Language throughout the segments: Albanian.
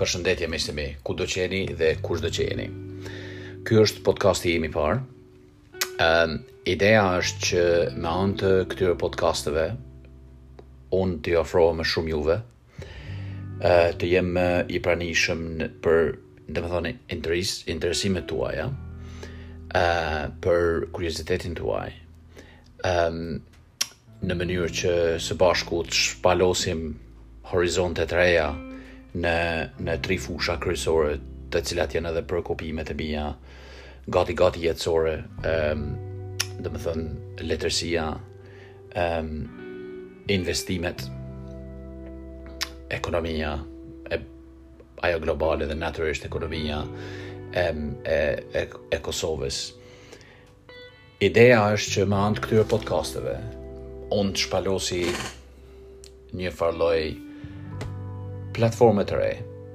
Përshëndetje miq të mi, kudo që jeni dhe kushdo që jeni. Ky është podcasti im i parë. Um, ideja është që me anë të këtyre podcasteve, unë t'ju afrohem më shumë juve, të jem i pranishëm për domethënë interes, interesimet tuaja uh, për kuriozitetin tuaj um, në mënyrë që së bashku të shpalosim horizonte të reja në, në tri fusha kryesore të cilat janë edhe preokupimet e mia gati gati jetësore um, domethënë letërsia um, investimet, ekonomia, e, ajo globale dhe natyrisht ekonomia e, e, e, e Kosovës. Ideja është që me anë të këtyre podcasteve, unë të shpalos njëfarë lloj platforme të re,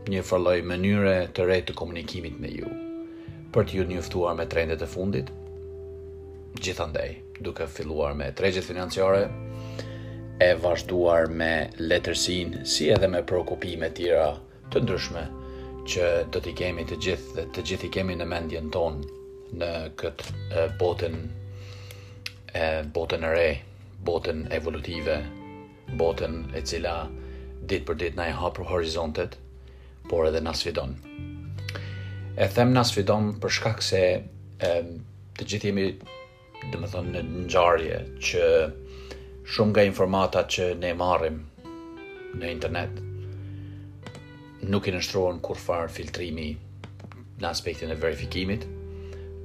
njëfarë lloj mënyre të re të komunikimit me ju, për t'ju njoftuar me trendet e fundit, gjithandej, duke filluar me tregjet financiare, e vazhduar me letërsinë, si edhe me preokupime tjera, të ndryshme që do t'i kemi të gjithë dhe të gjithë i kemi në mendjen tonë në këtë botën e botën e re, botën evolutive, botën e cila ditë për ditë na i hap horizontet, por edhe na sfidon. E them na sfidon për shkak se e, të gjithë jemi Domethënë në ngjarje që shumë nga informata që ne marrim në internet nuk i nënshtrohen kurrfarë filtrimi në aspektin e verifikimit,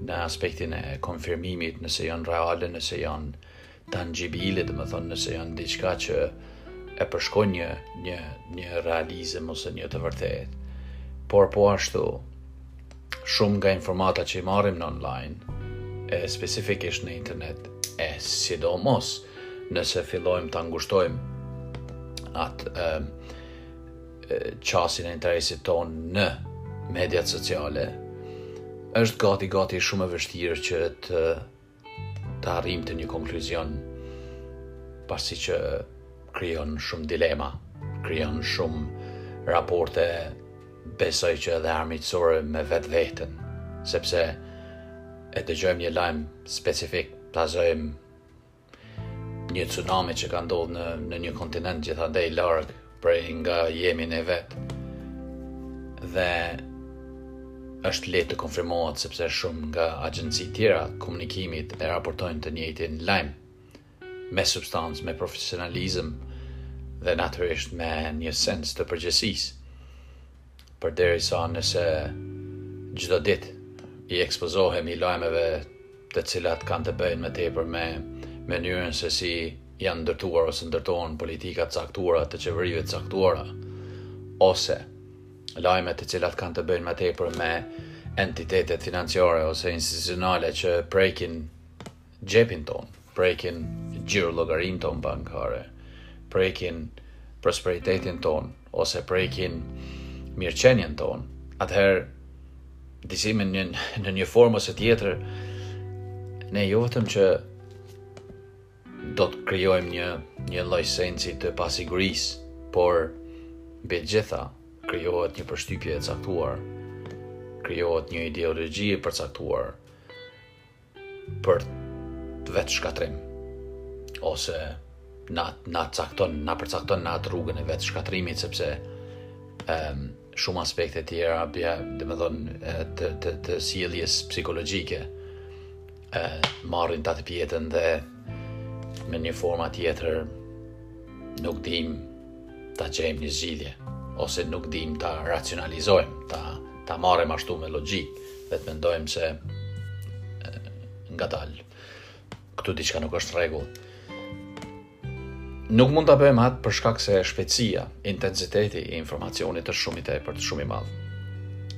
në aspektin e konfirmimit nëse janë reale, nëse janë tangibile, domethënë nëse janë diçka që e përshkon një, një, një realizëm ose një të vërtetë. Por po ashtu, Shumë nga informata që i marrim në online, e specifikisht në internet, e sidomos nëse fillojmë ta ngushtojmë atë e, e, qasjen e interesit tonë në mediat sociale, është gati gati shumë e vështirë që të të arrijmë te një konkluzion pasi që krijon shumë dilema, krijon shumë raporte besoj që edhe armiqësore me vetveten, sepse e dëgjojmë një lajmë specifik, supozojmë një tsunami që ka ndodhë në, në një kontinent gjithandej larg, prej nga jemi ne vet dhe është letë të konfirmohet sepse shumë nga agjencitë tjera të komunikimit e raportojnë të njëjtin lajm me substancë, me profesionalizëm dhe natyrisht me një sens të përgjegjësisë. Përderisa nëse çdo ditë i ekspozohemi lajmeve të cilat kanë të bëjnë më tepër me mënyrën se si janë ndërtuar ose ndërtohen politika të caktuara të qeverive të caktuara, ose lajme të cilat kanë të bëjnë më tepër me entitetet financiare ose institucionale që prekin xhepin tonë, prekin xhirollogarinë tonë bankare, prekin prosperitetin tonë ose prekin mirëqenien tonë, atëherë disi në, në një formë ose tjetër ne jo vetëm që do të krijojmë një një lloj sensi të pasigurisë, por mbi të gjitha krijohet një përshtypje e caktuar, krijohet një ideologji e përcaktuar, për vetëshkatërrim, ose na, na cakton, na përcakton në atë rrugën e vetëshkatërrimit, sepse um, shumë aspekte tjera, bja, domethënë, të, të, të sjelljes psikologjike, uh, marrin tatëpjetën dhe në një forma tjetër nuk dimë ta gjejmë një zgjidhje ose nuk dimë ta racionalizojmë, ta ta marrim ashtu me logjikë, dhe të mendojmë se ngadalë. Këtu diçka nuk është rregull. Nuk mund ta bëjmë atë për shkak se shpejtësia, intensiteti i informacionit është shumë i tepërt, shumë i madh.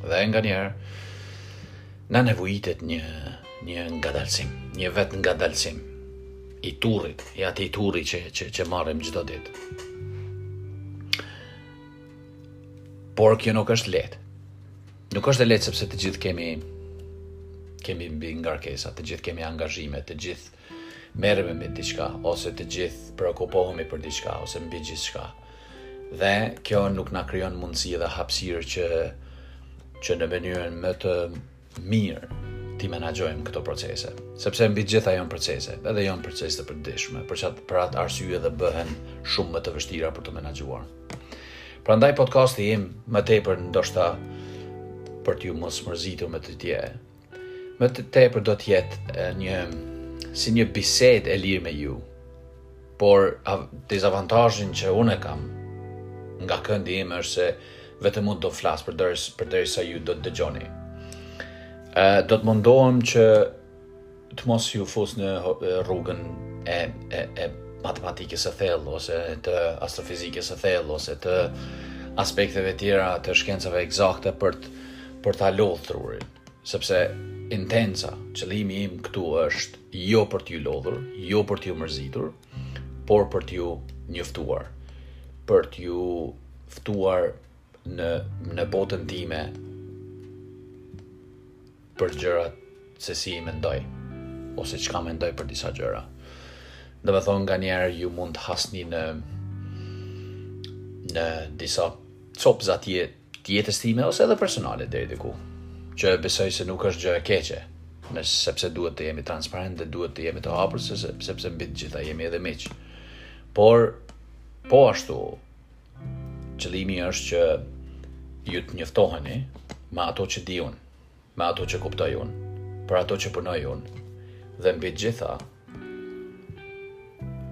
Dhe nganjëherë na nevojitet një një ngadalësim, një vetëngadalësim. i turrit, i atij turri që, që, që marrim çdo ditë. Por kjo nuk është letë. Nuk është e letë sepse të gjithë kemi kemi mbingarkesa, të gjithë kemi angazhime, të gjithë merremi me diçka ose të gjithë preokupohemi për diçka ose mbi gjithçka. Dhe kjo nuk na krijon mundësi dhe hapësirë që që në mënyrën më të mirë t'i menaxhojmë këto procese, sepse mbi të gjitha janë procese, edhe janë procese të përditshme, për qat për atë arsye dhe bëhen shumë më të vështira për t'u menaxhuar. Prandaj podcasti im më tepër ndoshta për t'ju mos mërzitur me të tje. Më tepër do të jetë një si një bisedë e lirë me ju. Por dezavantazhin që unë e kam nga këndi im është se vetëm mund të flas për deri për deri sa ju do të dëgjoni. Ë do të mundohem që të mos ju fus në rrugën e e e matematikës së thellë ose të astrofizikës së thellë ose të aspekteve të tjera të shkencave ekzakte për të për ta lodh trurin. Sepse intenca, qëllimi im këtu është jo për t'ju lodhur, jo për t'ju mërzitur, por për t'ju njoftuar, për t'ju ftuar në në botën time për gjërat se si i mendoj ose çka mendoj për disa gjëra. Domethënë nganjëherë ju mund të hasni në në disa copëza të të jetës time ose edhe personale deri diku, që besoj se nuk është gjë e keqe, në sepse duhet të jemi transparentë dhe duhet të jemi të hapur se sepse mbi të gjitha jemi edhe miq. Por po ashtu qëllimi është që ju të njoftoheni me ato që di unë. me ato që kuptoj unë, për ato që punoj unë, dhe mbi të gjitha,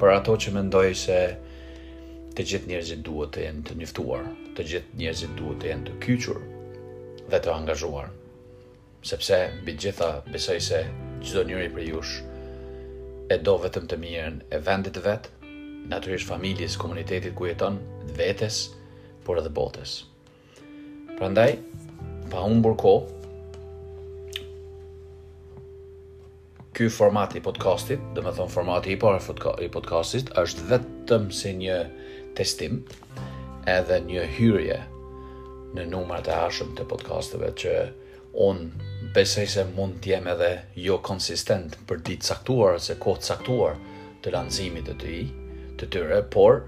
për ato që mendoj se të gjithë njerëzit duhet të jenë të njoftuar, të gjithë njerëzit duhet të jenë të kyçur dhe të angazhuar, sepse mbi të gjitha besoj se çdo njëri prej jush e do vetëm të mirën e vendit të vet, natyrisht familjes, komunitetit ku jeton, vetes, por edhe botës. Prandaj, pa humbur kohë, ky format i podcastit, domethënë formati i parë i podcastit, është vetëm si një testim edhe një hyrje në numrat e ardhshëm të podcasteve që unë besoj se mund të jem edhe jo konsistent për ditë të caktuar ose kohë të caktuar të lansimit të tij, të tyre, por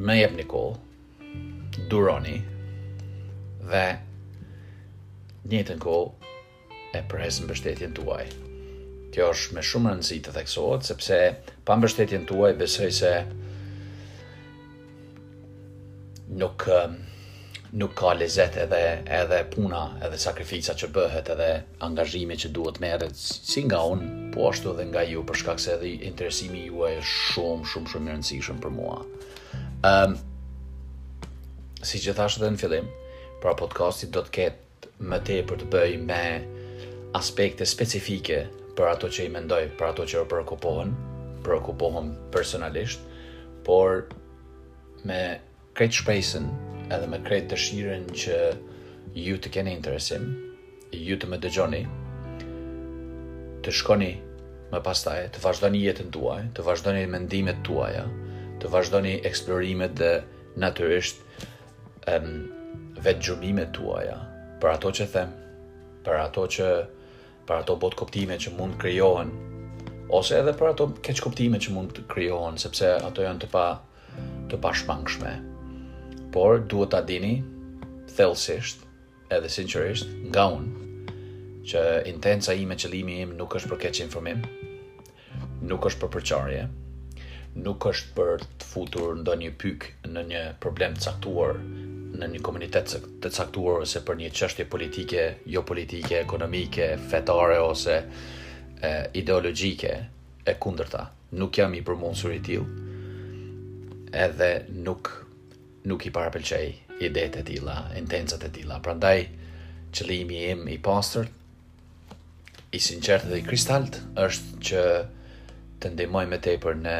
më jepni kohë, duroni dhe njëjtën kohë e pres mbështetjen tuaj. Kjo është me shumë rëndësi të theksohet, sepse pa mbështetjen tuaj besoj se nuk nuk ka lezet edhe edhe puna, edhe sakrifica që bëhet, edhe angazhimi që duhet të merret si nga unë, po ashtu edhe nga ju, për shkak se edhe interesimi juaj është shumë shumë shumë i rëndësishëm për mua. Um, siç thashë edhe në fillim, pra podcasti do të ketë më tepër të bëjë me aspekte specifike për ato që i mendoj, për ato që preokupohem, preokupohem personalisht, por me krejt shpresën edhe me krejt dëshirën që ju të keni interesim, ju të më dëgjoni, të shkoni më pastaj, të vazhdoni jetën tuaj, të vazhdoni mendimet tuaja, të vazhdoni eksplorimet dhe natyrisht um, vetëgjurmimet tuaja, për ato që them, për ato që për ato botëkuptime që mund të krijohen ose edhe për ato keqkuptime që mund të krijohen sepse ato janë të pa të pashmangshme. Por duhet ta dini thellësisht edhe sinqerisht, nga unë, që intenca ime, qëllimi im nuk është për keqinformim, nuk është për përçarje, nuk është për të futur ndonjë pyk në një problem të caktuar në një komunitet të caktuar ose për një çështje politike, jopolitike, ekonomike, fetare ose e, ideologjike e kundërta. Nuk jam i përmonsur i tillë. Edhe nuk nuk i parapëlqej idetë e tilla, intencat e tilla. Prandaj qëllimi im i pastër, i sinqertë dhe i kristalt është që të ndihmoj më tepër në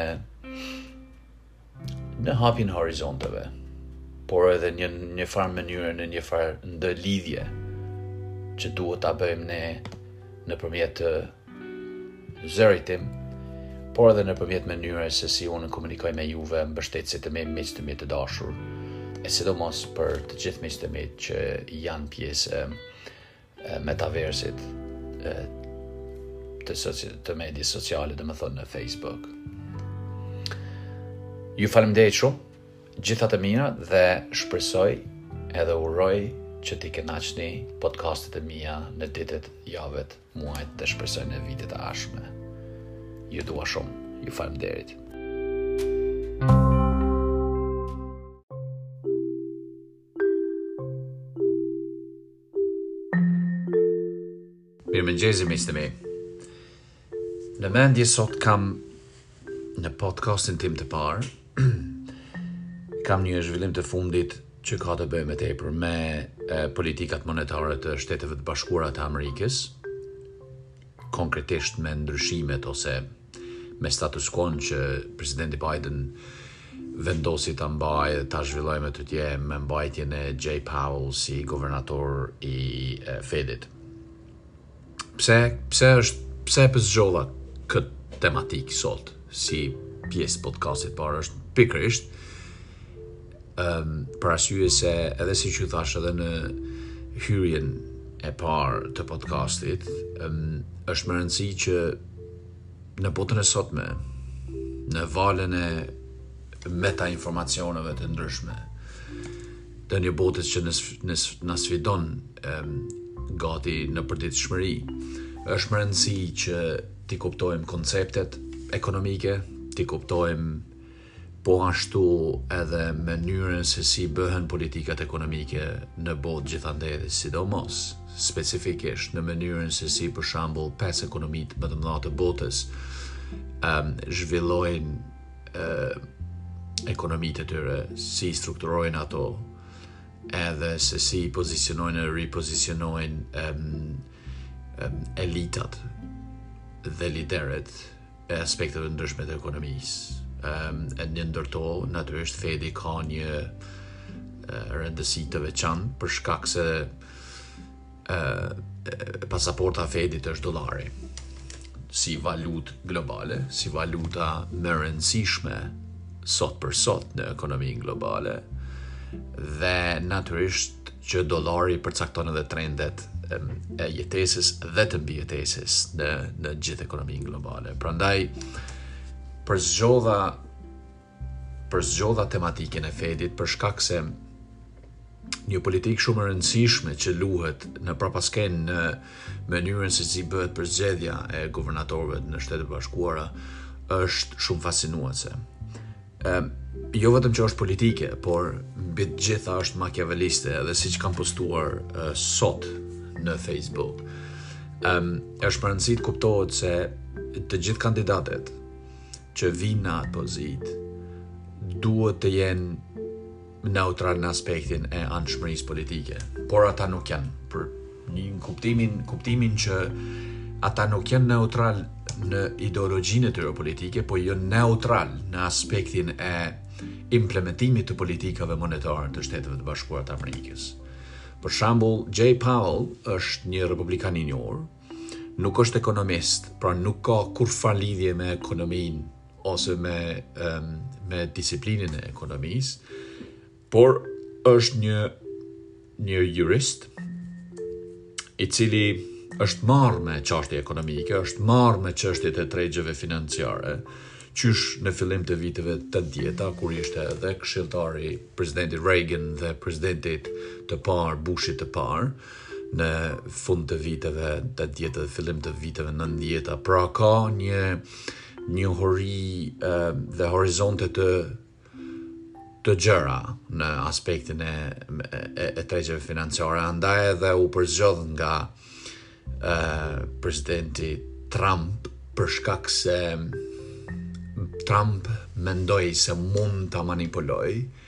në hapjen e horizonteve, por edhe një një farë mënyre në një farë ndërlidhje që duhet ta bëjmë ne nëpërmjet Zërit tim, por edhe nëpërmjet mënyrës se si unë komunikoj me juve mbështetësit e mi, miqtë e mi të dashur, e sidomos për të gjithë miqtë e mi që janë pjesë e, e metaversit e, të, soci, të medies sociale, domethënë në Facebook. Ju faleminderit shumë, gjitha të mira dhe shpresoj edhe uroj që t'i kënaqni podcastet e mia në ditët, javët muajt dhe shpresoj në vitet e ardhshme. Ju dua shumë. Ju faleminderit. Mirëmëngjesi, miqtë e mi. Në mendje sot kam Në podcastin tim të parë, kam një zhvillim të fundit që ka të bëjë më tepër me politikat monetare të Shteteve të Bashkuara të Amerikës, konkretisht me ndryshimet ose me status quon që presidenti Biden vendosi ta mbajë dhe ta zhvillojë më tutje me mbajtjen e Jay Powell si guvernator i Fedit. Pse, pse është, pse e përzgjodha këtë tematikë sot, si pjesë podcastit, por është pikërisht, um, për arsye se edhe siç ju thashë edhe në hyrjen e parë të podcastit, um, është me rëndësi që në botën e sotme, në valën e meta informacioneve të ndryshme, të një botës që na sfidon gati në përditshmëri. është me rëndësi që t'i kuptojmë konceptet ekonomike, t'i kuptojmë po ashtu edhe mënyrën se si bëhen politikat ekonomike në botë gjithandej edhe sidomos, specifikisht në mënyrën se si për shembull pesë ekonomitë më të mëdha të botës um, zhvillojnë ekonomitë e tyre, si i strukturojnë ato, edhe se si i pozicionojnë e ripozicionojnë um, um, elitat dhe liderët e aspekteve të ndryshme të ekonomisë. Um, e një ndër to, natyrisht, Fedi ka një uh, rëndësi të veçantë, për shkak se e, pasaporta e Fedit është dollari si valutë globale, si valuta më e rëndësishme sot për sot në ekonominë globale dhe natyrisht që dollari përcakton edhe trendet e jetesës dhe të mbijetesës në në gjithë ekonominë globale. Prandaj përzgjodha Përzgjodha tematikën e Fedit për shkak se është një politikë shumë e rëndësishme që luhet në prapaskenë në mënyrën se si bëhet përzgjedhja e guvernatorëve në Shtetet e Bashkuara është shumë fascinuese. Ëm jo vetëm që është politike, por mbi të gjitha është makiaveliste dhe siç kam postuar uh, sot në Facebook. Ëm është me rëndësi të kuptohet se të gjithë kandidatët që vijnë në atë pozitë duhet të jenë neutralë në aspektin e anshmërisë politike, por ata nuk janë pra në kuptimin, kuptimin që ata nuk janë neutralë në ideologjinë e tyre politike, po janë neutralë në aspektin e implementimit të politikave monetare të Shteteve të Bashkuara të Amerikës. Për shembull, Jay Powell është një republikan i njohur, Nuk është ekonomist, pra nuk ka kurrfarë lidhje me ekonominë ose me me disiplinën e ekonomisë, por është një një jurist i cili është marrë me çështje ekonomike, është marrë me çështjet e tregjeve financiare, qysh në fillim të viteve tetëdhjeta, kur ishte edhe këshilltar i presidentit Reagan dhe presidentit të parë, Bushit të parë, në fund të viteve 80 dhe fillim të viteve 90-a. Pra ka një njohuri dhe horizonte të të gjëra në aspektin e e, e tregjeve financiare andaj edhe u përzgjodh nga ë presidenti Trump për shkak se Trump mendoi se mund ta manipulojë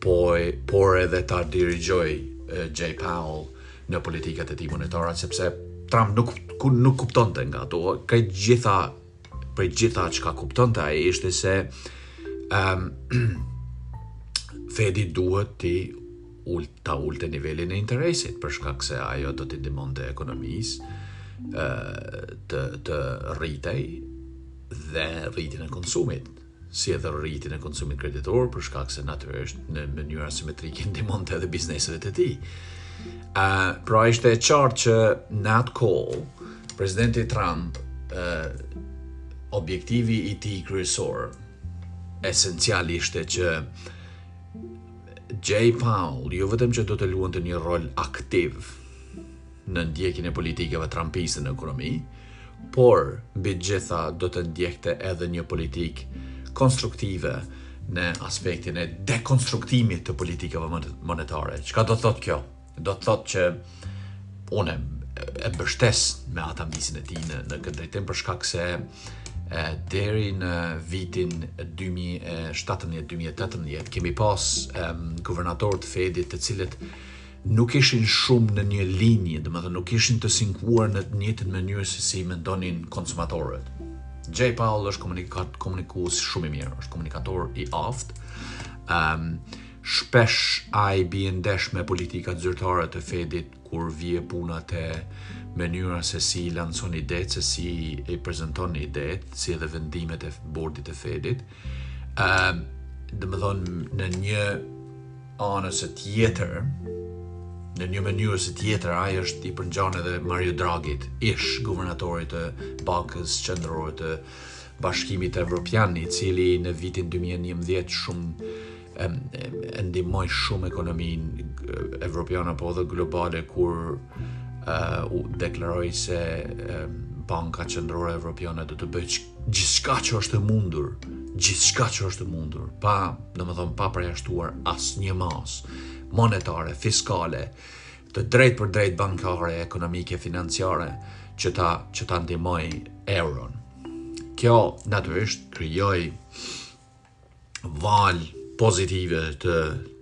po, por edhe ta dirigjojë Jay Powell në politikat e tij monetare, sepse Trump nuk ku nuk kuptonte nga ato, nga gjitha prej gjitha çka kuptonte ai ishte se ehm um, Fedi duhet ti ul ta ulte nivelin e interesit për shkak se ajo do të ndihmonte ekonomisë të të rritej dhe rritjen e konsumit. si edhe rritjen e konsumit kreditor, për shkak se natyrisht në mënyrë asimetrike ndihmonte edhe bizneset e tij. Ë, uh, pra ishte e qartë që në atë kohë presidenti Trump ë uh, objektivi i tij kryesor esencial ishte që Jay Powell jo vetëm që do të luante një rol aktiv në ndjekjen e politikave trumpiste në ekonomi, por mbi të gjitha do të ndjekte edhe një politikë konstruktive në aspektin e dekonstruktimit të politikave monetare. Çka do të thotë kjo? Do të thotë që unë e mbështes mandat misionin e tij në, në këtë drejtim për shkak se e, deri në vitin 2017-2018 kemi pas e, guvernatorë të Fedit të cilët nuk ishin shumë në një linjë, domethënë nuk ishin të sinkuar në të njëjtën mënyrë se si mendonin konsumatorët. Jay Powell është komunikat komunikues shumë i mirë, është komunikator i aftë. Ehm um, shpesh ai bie ndesh me politikat zyrtare të Fedit kur vjen puna te mënyra se si i lançon idetë, se si i prezanton idetë, si edhe vendimet e bordit të Fedit. Ehm, domethënë, në një anë ose tjetër, në një mënyrë ose tjetër, ai është i përngjan edhe Mario Dragit, ish guvernatorit të bankës qendrore të bashkimit evropian, i cili në vitin 2011 shumë e, e ndihmoi shumë ekonominë evropiane apo edhe globale kur e, u deklaroi se e, Banka Qendrore Evropiane do të bëjë gjithçka që është e mundur, gjithçka që është e mundur, pa, domethënë pa përjashtuar asnjë masë monetare, fiskale, të drejtpërdrejtë bankare, ekonomike, financiare që ta që ta ndihmojë euron. Kjo natyrisht krijoi valë pozitive të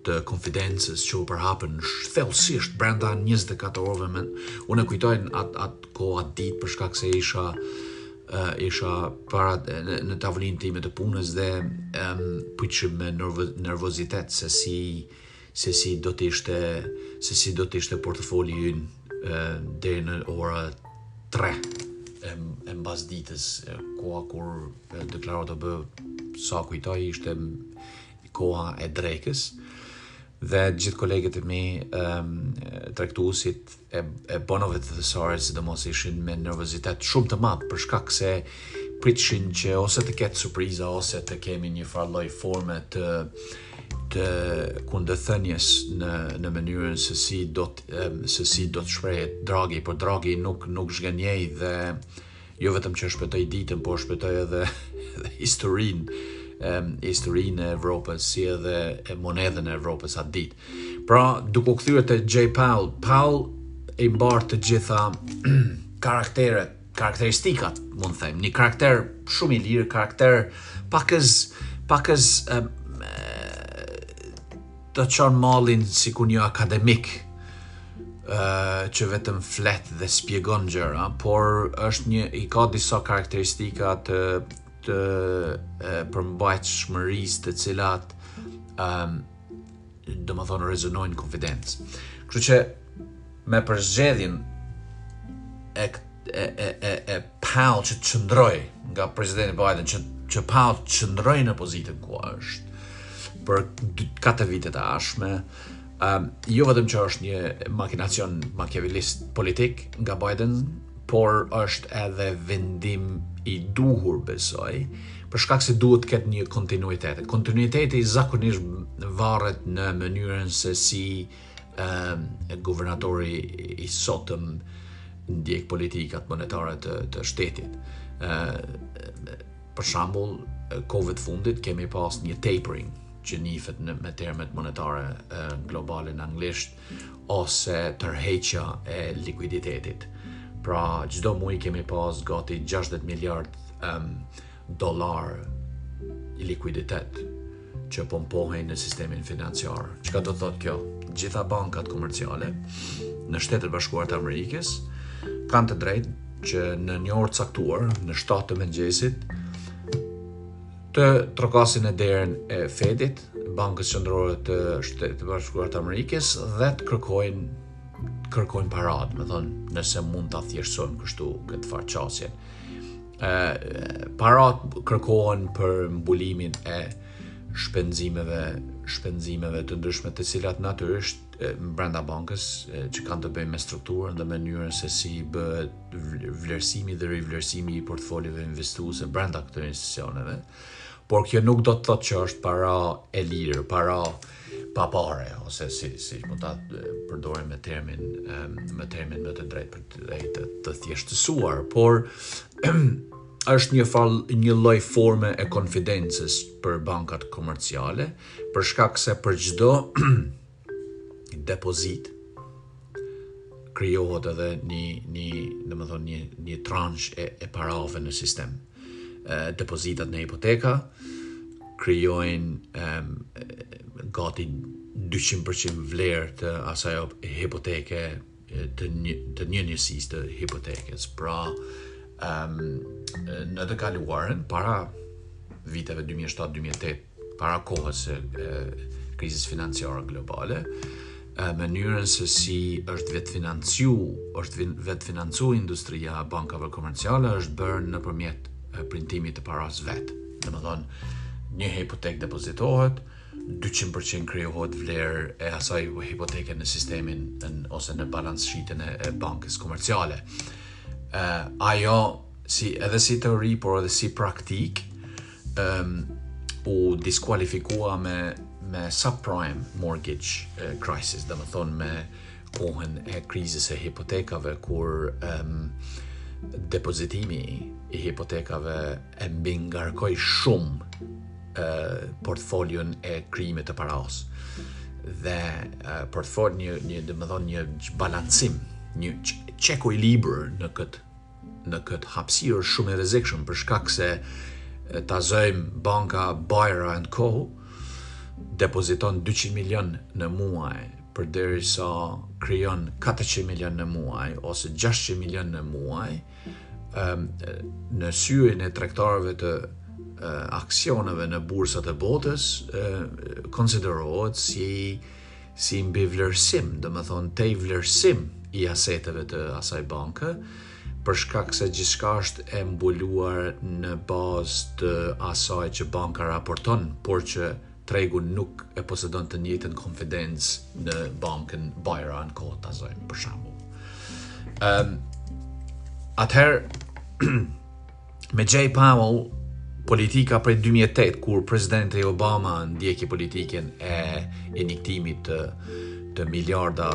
të konfidencës që u përhapën thellësisht brenda 24 orëve unë e kujtoj atë atë kohë atë ditë për shkak se isha uh, isha para në, në tavolinën time të punës dhe um, pritshim me nervozitet se si se si do të ishte se si do të ishte portofoli ynë deri në ora 3 e, e mbasditës koha kur deklarata do bëhej sa kujtoj ishte koha e drekës dhe gjithë kolegët e mi um, tregtuesit e, e bonove të thesarit, sidomos ishin me nervozitet shumë të madh për shkak se pritshin që ose të ketë surpriza ose të kemi një farë lloj forme të të kundërthënies në në mënyrën se si do të se si do të shprehet Draghi, por Draghi nuk nuk zhgënjeu dhe jo vetëm që e shpëtoi ditën, por shpëtoi edhe edhe historinë, e historinë e Evropës si edhe e monedhën e Evropës atë ditë. Pra, duke u kthyer te Jay Powell, Powell i mban të gjitha karakteret, karakteristikat, mund të them, një karakter shumë i lirë, karakter pakës pakës të çon mallin sikur një akademik që vetëm flet dhe spjegon gjëra, por është një i ka disa karakteristika të të përmbajtshmërisë të cilat ëm um, domethënë rezonojnë konfidencë. Kështu që me përzgjedhjen e e e e e Powell që të qëndrojë nga presidenti Biden që që Powell të qëndrojë në pozitën ku është për 4 vitet e ardhshme um, jo vetëm që është një makinacion makiavilist politik nga Biden por është edhe vendim i duhur besoj për shkak se duhet të ketë një kontinuitet kontinuiteti zakonisht varet në mënyrën se si uh, e guvernatori i sotëm ndjek politikat monetare të, të shtetit. E, për shambull, kohëve të fundit kemi pas një tapering që njihet në, me termet monetare e, globale në anglisht, ose tërheqja e likuiditetit. Pra, çdo muaj kemi pas gati 60 miliard e, dollarë likuiditet që pompohej në sistemin financiar. Çka do të thotë kjo? Gjitha bankat komerciale në Shtetet e Bashkuara të Amerikës kanë të drejtë që në një orë të caktuar, në 7 të mëngjesit, të trokasin në derën e Fedit, Bankës Qendrore të Shteteve të Bashkuara të Amerikës dhe të kërkojnë kërkojnë paratë, methënë, nëse mund ta thjeshtësojmë kështu këtë farë paratë kërkohen për mbulimin e shpenzimeve shpenzimeve të ndryshme të cilat natyrisht brenda bankës që kanë të bëjnë me strukturën dhe mënyrën se si bëhet vlerësimi dhe rivlerësimi i portfolieve investuese brenda këtyre institucioneve por kjo nuk do të thotë që është para e lirë para pa pare ose si si mund ta përdorim me termin me termin më të drejtë për të të, të thjeshtësuar, por është një fal një lloj forme e konfidencës për bankat komerciale, për shkak se për çdo depozitë krijohet edhe një një, domethënë një një transh e, e parave në sistem. depozitat në hipoteka krijojnë gati 200% vlerë të asaj hipoteke të një, të një njësie të hipotekës. Pra, um, në të kaluarën, para viteve 2007-2008, para kohës së krizës financiare globale, mënyrën se si është vetëfinancu, është vetëfinancu industria e bankave komerciale, është bërë nëpërmjet printimit të parasë vetë. Domethënë, një hipotekë depozitohet, 200% krijohet vlerë e asaj hipoteke në sistemin në, ose në balance sheet-in e bankës komerciale. ajo, si, edhe si teori, por edhe si praktikë, um, u diskualifikua me me subprime mortgage uh, crisis, domethënë me kohën e krizës së hipotekave, kur um, depozitimi i hipotekave e mbingarkoi shumë uh, portfolion e krijimit të parasë. Dhe uh, portfol një, një, domethënë një balancim, një çekuilibër në këtë në këtë hapësirë është shumë i rrezikshëm për shkak se ta zëmë banka Bayer and Co depoziton 200 milion në muaj përderisa krijon 400 milion në muaj ose 600 milion në muaj um, në syrin e tregtarëve të uh, aksioneve në bursat e botës uh, konsiderohet si si mbivlerësim, domethënë tejvlerësim i aseteve të asaj banke, për shkak se gjithçka është e mbuluar në bazë të asaj që banka raporton, por që tregu nuk e posedon të njëjtën konfidencë në bankën Bayer and Co ta zëmë për shembull. Ëm ehm, um, atëherë Me Jay Powell, politika prej 2008, kur presidenti Obama ndjeki politiken e injektimit të, të miliarda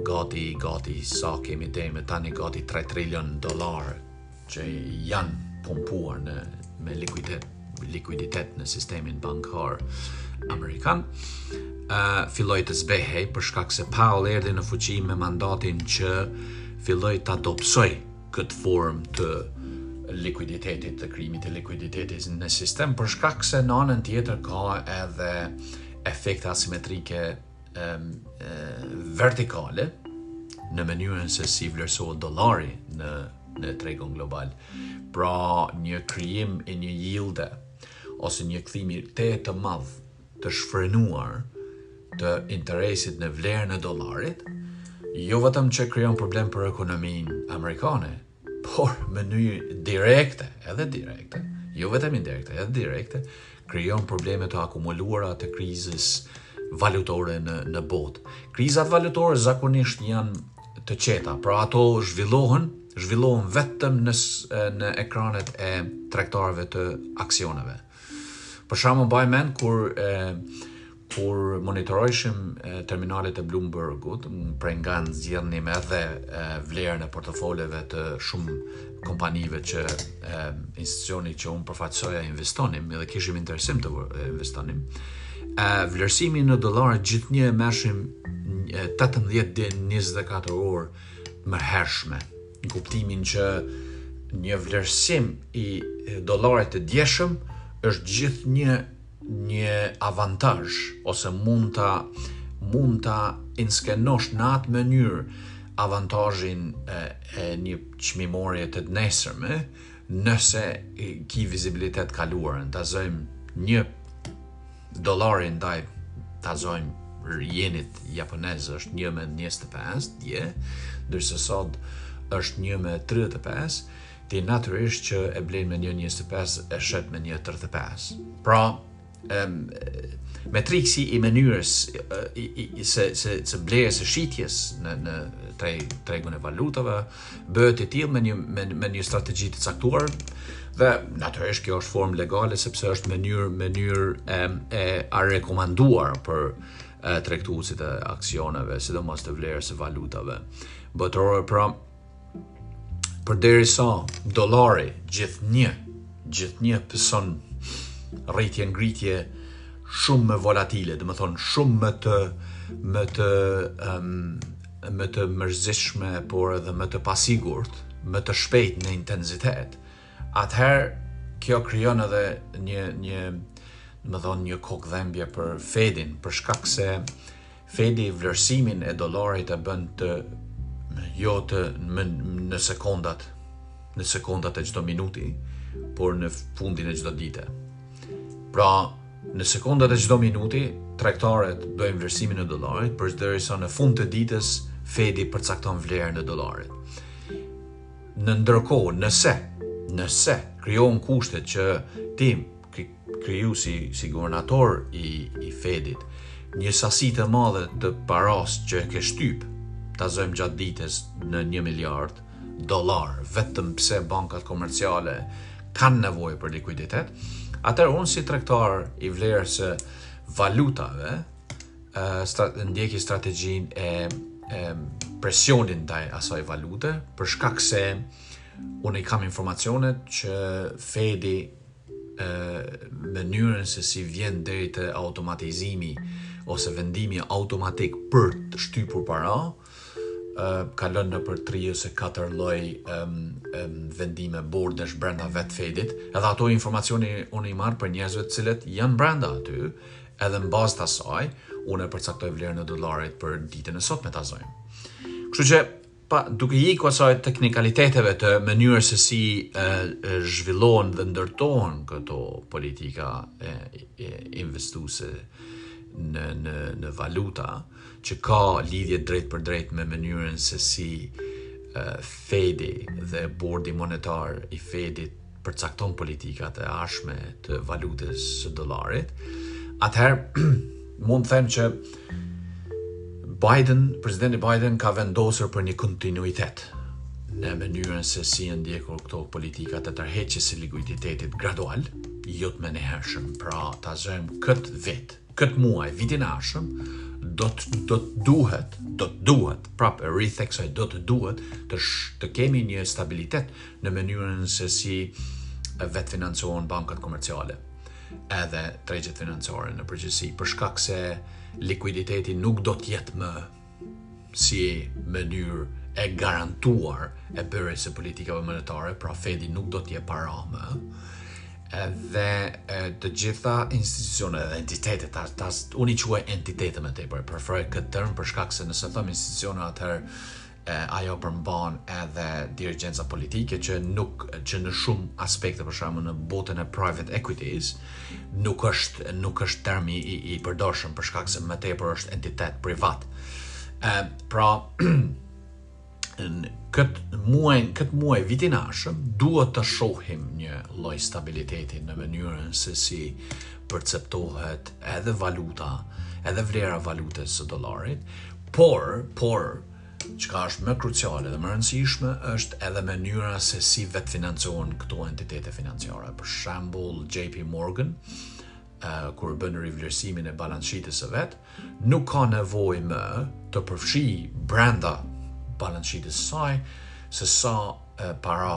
gati, gati, sa kemi deri më tani gati 3 trilion dollarë që janë pumpuar në, me likuiditet, likuiditet në sistemin bankar amerikan, uh, filloi të zbehej për shkak se Powell erdhi në fuqi me mandatin që filloi ta dobësojë këtë formë të likuiditetit të krijimit të likuiditetit në sistem për shkak se në anën tjetër ka edhe efekte asimetrike e, e, vertikale në mënyrën se si vlerësohet dollari në në tregun global. Pra një krijim i një yield ose një kthimi te të madh të shfrenuar të interesit në vlerën e dollarit, jo vetëm që krijon problem për ekonominë amerikane, por në mënyrë direkte, edhe direkte, jo vetëm indirekte, edhe direkte, krijon probleme të akumuluara të krizës valutore në në botë. Krizat valutore zakonisht janë të qeta, pra ato zhvillohen, zhvillohen vetëm në në ekranet e tregtarëve të aksioneve. Për shembull, mbaj mend kur e, kur monitorojshim terminalet e Bloombergut, prej nga nxjerrnim edhe vlerën e portofoleve të shumë kompanive që institucioni që unë përfaqësoja investonim dhe kishim interesim të investonim. E, vlerësimi në dollarë gjithnjë e merrshim 18 deri 24 orë më hershme në kuptimin që një vlerësim i dollarit të djeshëm është gjithë një një avantazh ose mund ta mund ta inskenosh në atë mënyrë avantazhin e, e një çmimorje të nesërme nëse ki vizibilitet kaluarën ta zojmë një dollari ndaj ta zojmë jenit japonez është 1 me 25 dje, ndërsa sot është 1 me 35, ti natyrisht që e blenë me 1.25 e shet me 1.35. Pra, em, metriksi i mënyrës se, se, se blerjes e shitjes në, në tregun e valutave, bëhet i tillë me një me, me një strategji të caktuar dhe natyrisht kjo është formë legale sepse është mënyrë mënyrë e e a rekomanduar për tregtuesit e aksioneve, sidomos të vlerës së valutave botërore. Pra, përderisa dollari gjithnjë gjithnjë pëson rritje ngritje shumë më volatile, domethënë shumë më të më të um, më të mërzitshme, por edhe më të pasigurt, më të shpejt në intensitet, atëherë kjo krijon edhe një një domethënë një kokëdhembje për Fedin, për shkak se Fedi vlerësimin e dollarit e bën të jo të në, në sekondat, në sekondat e çdo minuti, por në fundin e çdo dite. Pra, Në sekondat e çdo minuti, tregtarët bëjnë vlerësimin e dollarit, përderisa në fund të ditës Fedi përcakton vlerën e dollarit. Në ndërkohë, nëse nëse krijohen kushtet që ti kriju si si guvernator i i Fedit një sasi të madhe të paras që e ke shtyp ta zojmë gjatë ditës në 1 miliard dollarë, vetëm pse bankat komerciale kanë nevojë për likuiditet, atëherë unë si tregtar i vlerës së valutave, ndjeki strategjinë e, e presionit ndaj asaj valute, për shkak se unë i kam informacionet që Fedi mënyrën se si vjen deri te automatizimi ose vendimi automatik për të shtypur para, kalon nëpër 3 ose 4 lloj um, um, vendime bordesh brenda vetë Fedit, edhe ato informacione unë i marr prej njerëzve të cilët janë brenda aty, edhe në bazë të asaj, unë e përcaktoj vlerën e dollarit për ditën e sotme ta zojmë. Kështu që, pa, duke ikur kësaj teknikaliteteve të mënyrës se si e, e, zhvillohen dhe ndërtohen këto politika e, e, investuse në, në, në valuta, që ka lidhje drejtpërdrejt me mënyrën se si Fedi dhe Bordi Monetar i Fedit përcakton politikat e ardhshme të valutës së dollarit, atëherë mund të them që Biden, presidenti Biden ka vendosur për një kontinuitet në mënyrën se si janë ndjekur këto politika të tërheqjes së likuiditetit gradual, jo të menjëhershëm, pra ta zojmë këtë vit këtë muaj vitin e ardhshëm do të do të duhet, do të duhet, prap e ritheksoj, do të duhet të sh, të kemi një stabilitet në mënyrën se si vetëfinancohen bankat komerciale edhe tregjet financiare në përgjithësi, për shkak se likuiditeti nuk do të jetë më si mënyrë e garantuar e bërjes së politikave monetare, pra Fedi nuk do të jep para më. Edhe e, të gjitha institucionet dhe entitetet, ta, ta, unë i quaj entitete më tepër, preferoj këtë term për shkak se nëse them institucione atëherë e, ajo përmban edhe dirigjenca politike që nuk që në shumë aspekte për shembull në botën e private equities, Nuk është, nuk është term i, i, i përdorshëm për shkak se më tepër është entitet privat. Ë, pra, këtë muaj, këtë muaj vitin e ardhshëm, duhet të shohim një lloj stabiliteti në mënyrën se si përceptohet edhe valuta, edhe vlera e valutës së dollarit, por, por, Çka është më kruciale dhe më rëndësishme është edhe mënyra se si vetëfinancohen këto entitete financiare. Për shembull, JP Morgan, kur bën rivlerësimin e balance sheet-ës së vet, nuk ka nevojë më të përfshijë brenda balance sheet-ës së saj se sa para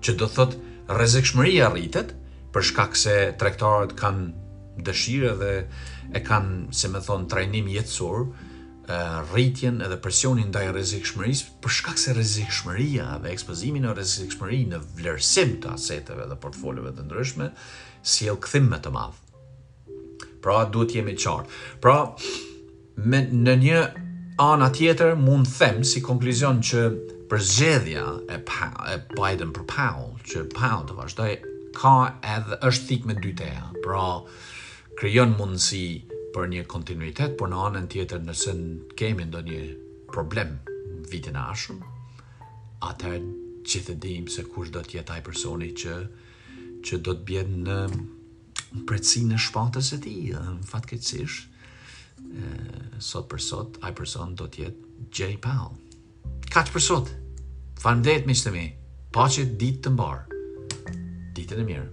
që do të thotë rrezikshmëria rritet për shkak se tregtarët kanë dëshirë dhe e kanë, si me thënë, trajnim jetësor, rritjen edhe presionin ndaj rrezikshmërisë për shkak se rrezikshmëria dhe ekspozimi në rrezikshmëri në vlerësim të aseteve dhe portfoleve të ndryshme sjell kthim më të madh. Pra duhet të jemi qartë. Pra Me në një ana tjetër mund të them si konkluzion që përzgjedhja e, pa, e Biden për Powell, që Powell të vazhdojë, ka edhe është thikë me dy teha. Pra, krijon mundësi për një kontinuitet, por në anën tjetër nëse kemi ndonjë problem vitin e ardhshëm, atëherë të gjithë e dimë se kush do të jetë ai personi që që do të bjerë në presën e shpatës së tij, dhe më fatkeqësisht, sot për sot, ai person do të jetë Jay Powell. Kaq për sot, faleminderit miqtë e mi, paçit ditë të mbarë, ditën e mirë.